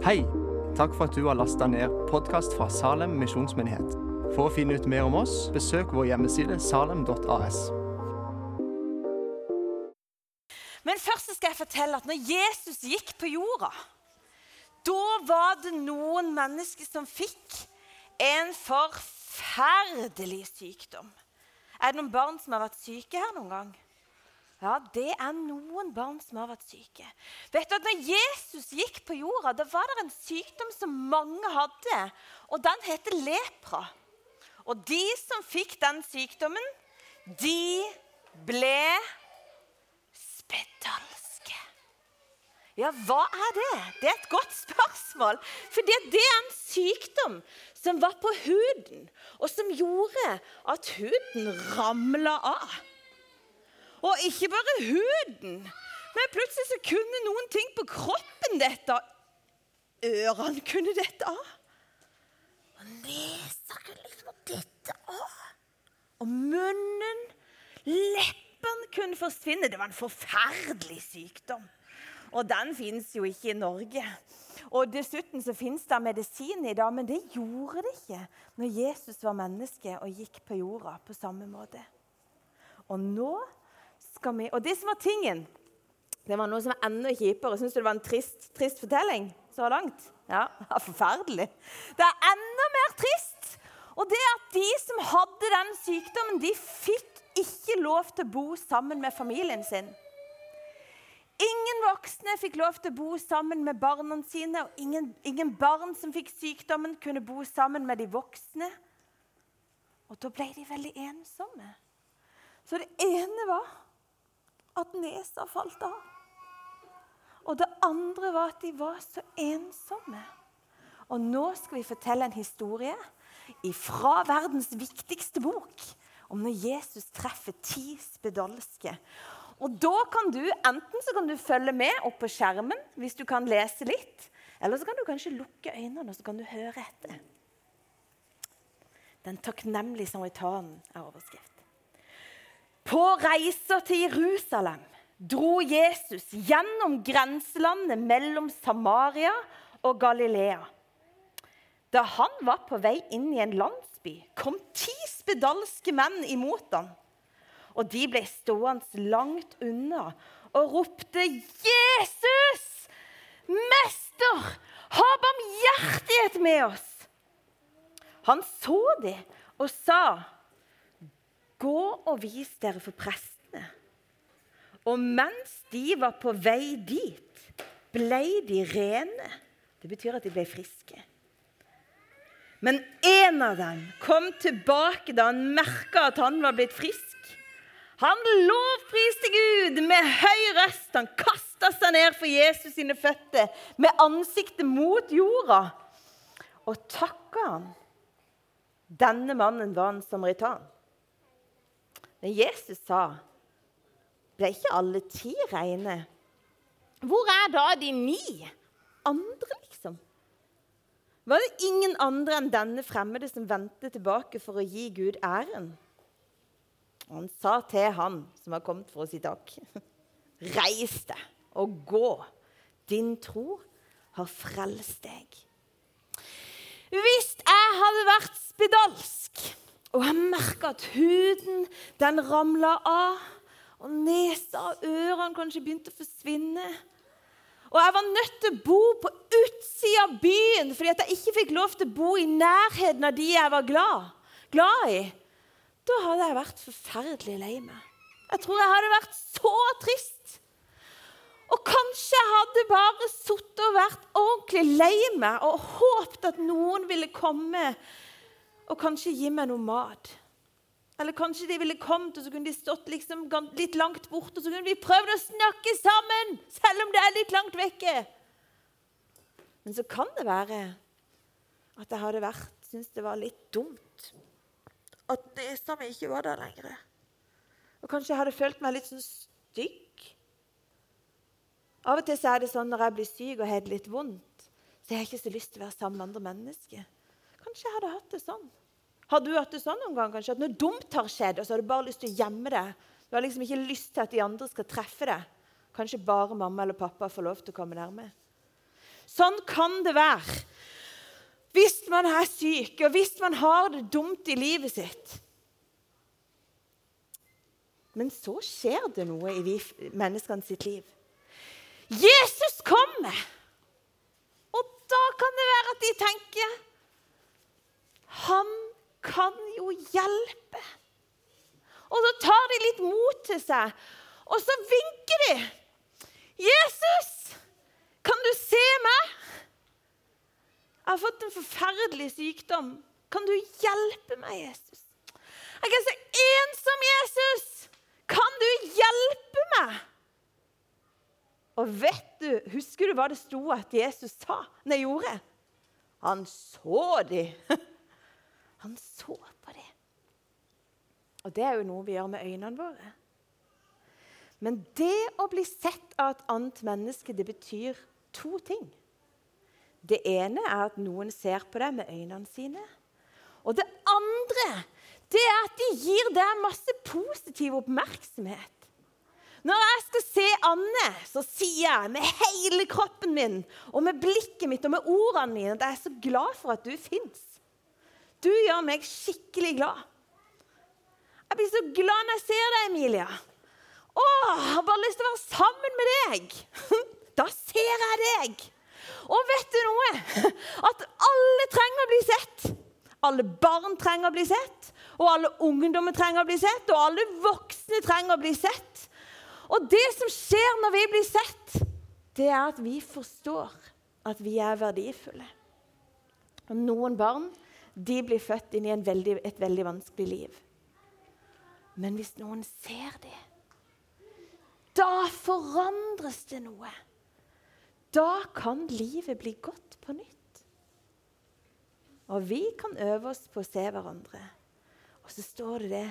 Hei! Takk for at du har lasta ned podkast fra Salem misjonsmyndighet. For å finne ut mer om oss, besøk vår hjemmeside salem.as. Men først skal jeg fortelle at når Jesus gikk på jorda, da var det noen mennesker som fikk en forferdelig sykdom. Er det noen barn som har vært syke her noen gang? Ja, det er noen barn som har vært syke. Vet du at når Jesus gikk på jorda, da var det en sykdom som mange hadde, og den heter lepra. Og de som fikk den sykdommen, de ble spedalske. Ja, hva er det? Det er et godt spørsmål. For det er en sykdom som var på huden, og som gjorde at huden ramla av. Og ikke bare huden, men plutselig så kunne noen ting på kroppen dette. Ørene kunne dette av. Og nesa kunne liksom dette av. Og munnen, leppene kunne forsvinne. Det var en forferdelig sykdom. Og den fins jo ikke i Norge. Og Dessuten så fins det medisin i dag, men det gjorde det ikke når Jesus var menneske og gikk på jorda på samme måte. Og nå skal vi Og det som var tingen, det var noe som var enda kjipere. Syns du det var en trist, trist fortelling så langt? Ja, forferdelig. Det er enda mer trist. Og det at de som hadde den sykdommen, de fikk ikke lov til å bo sammen med familien sin. Ingen voksne fikk lov til å bo sammen med barna sine, og ingen, ingen barn som fikk sykdommen, kunne bo sammen med de voksne. Og da ble de veldig ensomme. Så det ene var at nesa falt av. Og det andre var at de var så ensomme. Og nå skal vi fortelle en historie fra verdens viktigste bok om når Jesus treffer ti spedalske. Og da kan du, Enten så kan du følge med opp på skjermen hvis du kan lese litt. Eller så kan du kanskje lukke øynene og så kan du høre etter. Den takknemlige samaritanen er overskrift. På reiser til Jerusalem dro Jesus gjennom grenselandet mellom Samaria og Galilea. Da han var på vei inn i en landsby, kom ti spedalske menn imot ham. Og de ble stående langt unna og ropte, 'Jesus! Mester, ha barmhjertighet med oss!' Han så dem og sa, Gå og vis dere for prestene. Og mens de var på vei dit, ble de rene. Det betyr at de ble friske. Men en av dem kom tilbake da han merka at han var blitt frisk. Han lovpriste Gud med høy røst. Han kasta seg ned for Jesus sine føtter med ansiktet mot jorda og takka han. Denne mannen var en samaritan. Men Jesus sa, 'Ble ikke alle ti reine?' Hvor er da de ni andre, liksom? Var det ingen andre enn denne fremmede som vendte tilbake for å gi Gud æren? Og han sa til han som var kommet for å si takk, 'Reis deg og gå. Din tro har frelst deg.' Hvis jeg hadde vært spedalsk og jeg merka at huden den ramla av. Og nesa og ørene kanskje begynte å forsvinne. Og jeg var nødt til å bo på utsida av byen fordi at jeg ikke fikk lov til å bo i nærheten av de jeg var glad, glad i. Da hadde jeg vært forferdelig lei meg. Jeg tror jeg hadde vært så trist. Og kanskje jeg hadde bare sittet og vært ordentlig lei meg og håpet at noen ville komme og kanskje gi meg noe mat. Eller kanskje de ville kommet, og så kunne de stått liksom litt langt borte, og så kunne vi prøvd å snakke sammen, selv om det er litt langt vekke. Men så kan det være at jeg hadde vært syntes det var litt dumt at nesa mi ikke var der lenger. Og kanskje jeg hadde følt meg litt sånn stygg. Av og til så er det sånn når jeg blir syk og har det litt vondt, så jeg har ikke så lyst til å være sammen med andre mennesker. Kanskje jeg hadde hatt det sånn. Har du hatt det sånn noen gang kanskje, at noe dumt har skjedd, og så har du bare lyst til å gjemme det? Du har liksom ikke lyst til at de andre skal treffe det. Kanskje bare mamma eller pappa får lov til å komme nærme. Sånn kan det være hvis man er syk, og hvis man har det dumt i livet sitt. Men så skjer det noe i menneskene sitt liv. Jesus kommer! Og da kan det være at de tenker Han kan jo hjelpe. Og så tar de litt mot til seg, og så vinker de. 'Jesus, kan du se meg?' 'Jeg har fått en forferdelig sykdom. Kan du hjelpe meg, Jesus?' 'Jeg er så ensom, Jesus. Kan du hjelpe meg?' Og vet du, Husker du hva det sto at Jesus sa, nei, gjorde? Han så dem. Han så på dem. Og det er jo noe vi gjør med øynene våre. Men det å bli sett av et annet menneske, det betyr to ting. Det ene er at noen ser på deg med øynene sine. Og det andre det er at de gir deg masse positiv oppmerksomhet. Når jeg skal se Anne, så sier jeg med hele kroppen min og med blikket mitt og med ordene mine at jeg er så glad for at du fins. Du gjør meg skikkelig glad. Jeg blir så glad når jeg ser deg, Emilia. Å, jeg har bare lyst til å være sammen med deg. Da ser jeg deg. Og vet du noe? At alle trenger å bli sett. Alle barn trenger å bli sett, og alle ungdommer trenger å bli sett, og alle voksne trenger å bli sett. Og det som skjer når vi blir sett, det er at vi forstår at vi er verdifulle. Og noen barn de blir født inn i veldig, et veldig vanskelig liv. Men hvis noen ser det, da forandres det noe. Da kan livet bli godt på nytt. Og vi kan øve oss på å se hverandre. Og så står det det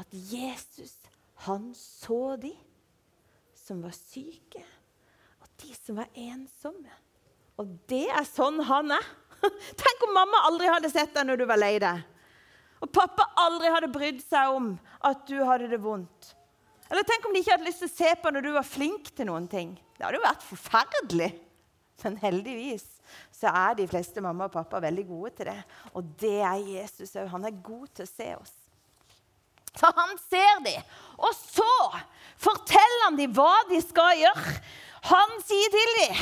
at Jesus, han så de som var syke, og de som var ensomme. Og det er sånn han er. Tenk om mamma aldri hadde sett deg når du var lei deg. Og pappa aldri hadde brydd seg om at du hadde det vondt. Eller tenk om de ikke hadde lyst til å se på når du var flink til noen ting. Det hadde jo vært forferdelig. Men heldigvis så er de fleste mamma og pappa veldig gode til det. Og det er Jesus òg. Han er god til å se oss. Så han ser dem, og så forteller han dem hva de skal gjøre. Han sier til dem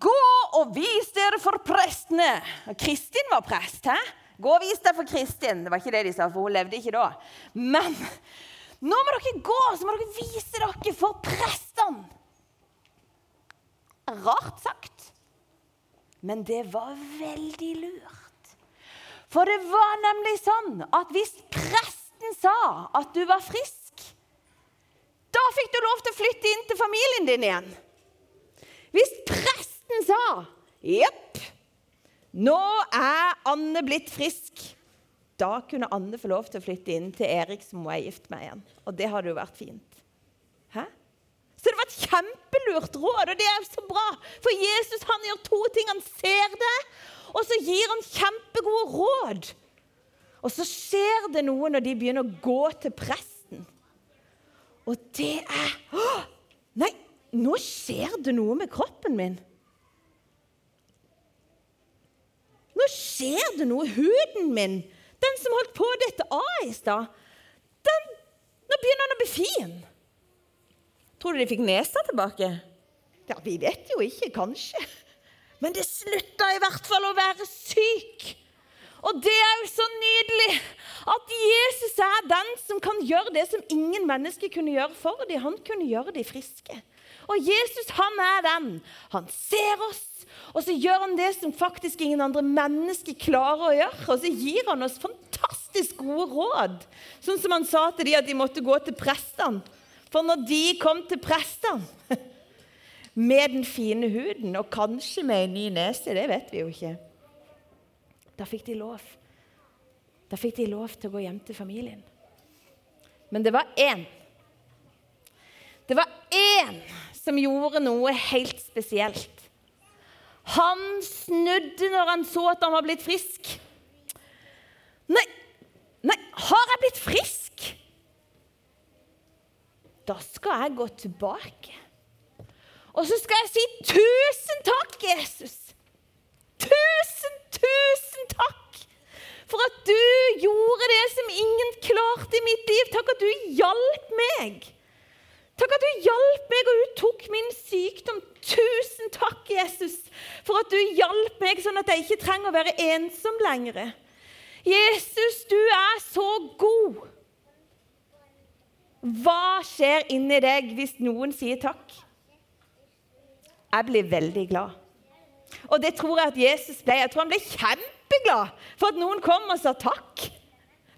Gå og vis dere for prestene. Kristin var prest. hæ? Gå og vis deg for Kristin. Det var ikke det de sa, for hun levde ikke da. Men nå må dere gå, så må dere vise dere for prestene. Rart sagt, men det var veldig lurt. For det var nemlig sånn at hvis presten sa at du var frisk, da fikk du lov til å flytte inn til familien din igjen. Hvis presten sa Jepp, nå er Anne blitt frisk da kunne Anne få lov til å flytte inn til Erik, som hun er gift med igjen. Og det hadde jo vært fint. Hæ? Så det var et kjempelurt råd, og det er så bra. For Jesus han gjør to ting. Han ser det, og så gir han kjempegode råd. Og så skjer det noe når de begynner å gå til presten. Og det er Åh! Nei, nå skjer det noe med kroppen min. Nå skjer det noe. Huden min den som holdt på å dette av i stad, nå begynner han å bli fin. Tror du de fikk nesa tilbake? Ja, Vi vet jo ikke. Kanskje. Men det slutta i hvert fall å være syk. Og det er jo så nydelig at Jesus er den som kan gjøre det som ingen mennesker kunne gjøre for dem. Han kunne gjøre dem friske. Og Jesus han er den. Han ser oss, og så gjør han det som faktisk ingen andre mennesker klarer å gjøre. Og så gir han oss fantastisk gode råd. Sånn som han sa til dem at de måtte gå til prestene. For når de kom til prestene med den fine huden, og kanskje med en ny nese, det vet vi jo ikke Da fikk de lov. Da fikk de lov til å gå hjem til familien. Men det var én. Det var én som gjorde noe helt spesielt. Han snudde når han så at han var blitt frisk. Nei, nei, har jeg blitt frisk? Da skal jeg gå tilbake. Og så skal jeg si tusen takk, Jesus. Tusen, tusen takk for at du gjorde det som ingen klarte i mitt liv. Takk at du hjalp meg. Takk at du hjalp meg, og du tok min sykdom. Tusen takk, Jesus, for at du hjalp meg, sånn at jeg ikke trenger å være ensom lenger. Jesus, du er så god. Hva skjer inni deg hvis noen sier takk? Jeg blir veldig glad. Og det tror jeg at Jesus ble. Jeg tror han ble kjempeglad for at noen kom og sa takk.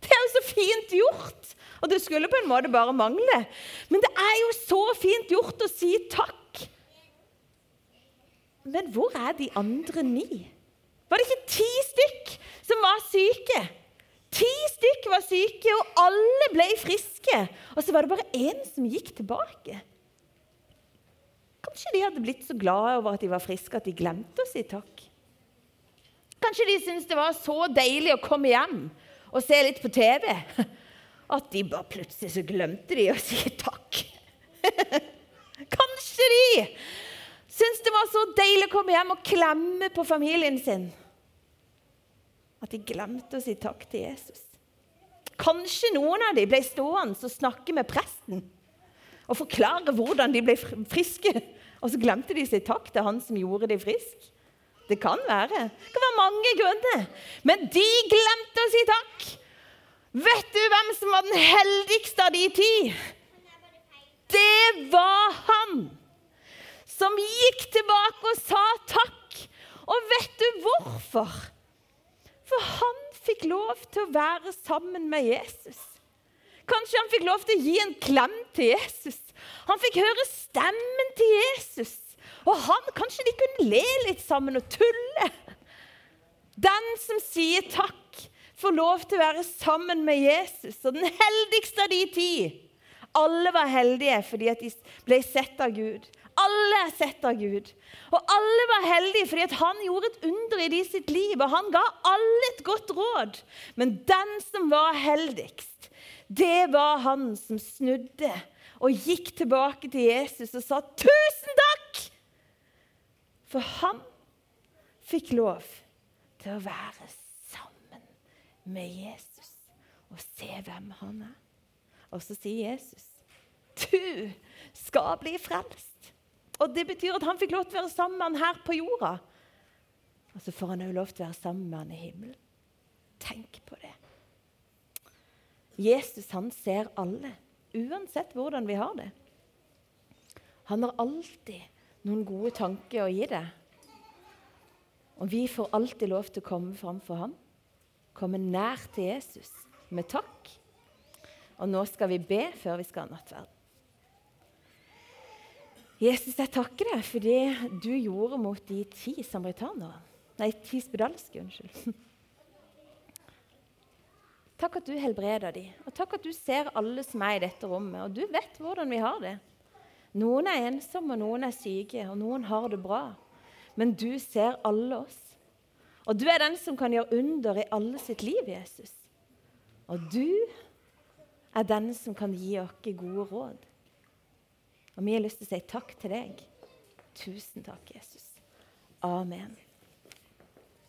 Det er jo så fint gjort. Og det skulle på en måte bare mangle. Men det er jo så fint gjort å si takk. Men hvor er de andre ni? Var det ikke ti stykk som var syke? Ti stykk var syke, og alle ble friske. Og så var det bare én som gikk tilbake. Kanskje de hadde blitt så glade over at de var friske at de glemte å si takk. Kanskje de syntes det var så deilig å komme hjem og se litt på TV at de bare plutselig så glemte de å si takk. Kanskje de syntes det var så deilig å komme hjem og klemme på familien sin at de glemte å si takk til Jesus. Kanskje noen av dem ble stående og snakke med presten og forklare hvordan de ble friske, og så glemte de å si takk til han som gjorde dem friske. Det kan være. Det kan være mange grunner. Men de glemte å si takk. Vet du hvem som var den heldigste av de ti? Det var han som gikk tilbake og sa takk. Og vet du hvorfor? For han fikk lov til å være sammen med Jesus. Kanskje han fikk lov til å gi en klem til Jesus. Han fikk høre stemmen til Jesus. Og han, kanskje de kunne le litt sammen og tulle. Den som sier takk, får lov til å være sammen med Jesus. Og den heldigste av de ti. Alle var heldige fordi de ble sett av Gud. Alle er sett av Gud. Og alle var heldige fordi han gjorde et under i de sitt liv. Og han ga alle et godt råd. Men den som var heldigst, det var han som snudde og gikk tilbake til Jesus og sa 'Tusen takk!' For han fikk lov til å være sammen med Jesus og se hvem han er. Og så sier Jesus, 'Du skal bli frelst'. Og Det betyr at han fikk lov til å være sammen med han her på jorda. Og så får han òg lov til å være sammen med han i himmelen. Tenk på det. Jesus han ser alle, uansett hvordan vi har det. Han har alltid noen gode tanker å gi deg. Og vi får alltid lov til å komme fram for ham. Komme nær til Jesus med takk. Og nå skal vi be før vi skal ha nattverd. Jesus, jeg takker deg for det du gjorde mot de ti samaritanere. Nei, ti spedalske, unnskyld. Takk at du helbreder dem, og takk at du ser alle som er i dette rommet. Og du vet hvordan vi har det. Noen er ensomme, og noen er syke, og noen har det bra. Men du ser alle oss. Og du er den som kan gjøre under i alle sitt liv, Jesus. Og du er den som kan gi oss gode råd. Og vi har lyst til å si takk til deg. Tusen takk, Jesus. Amen.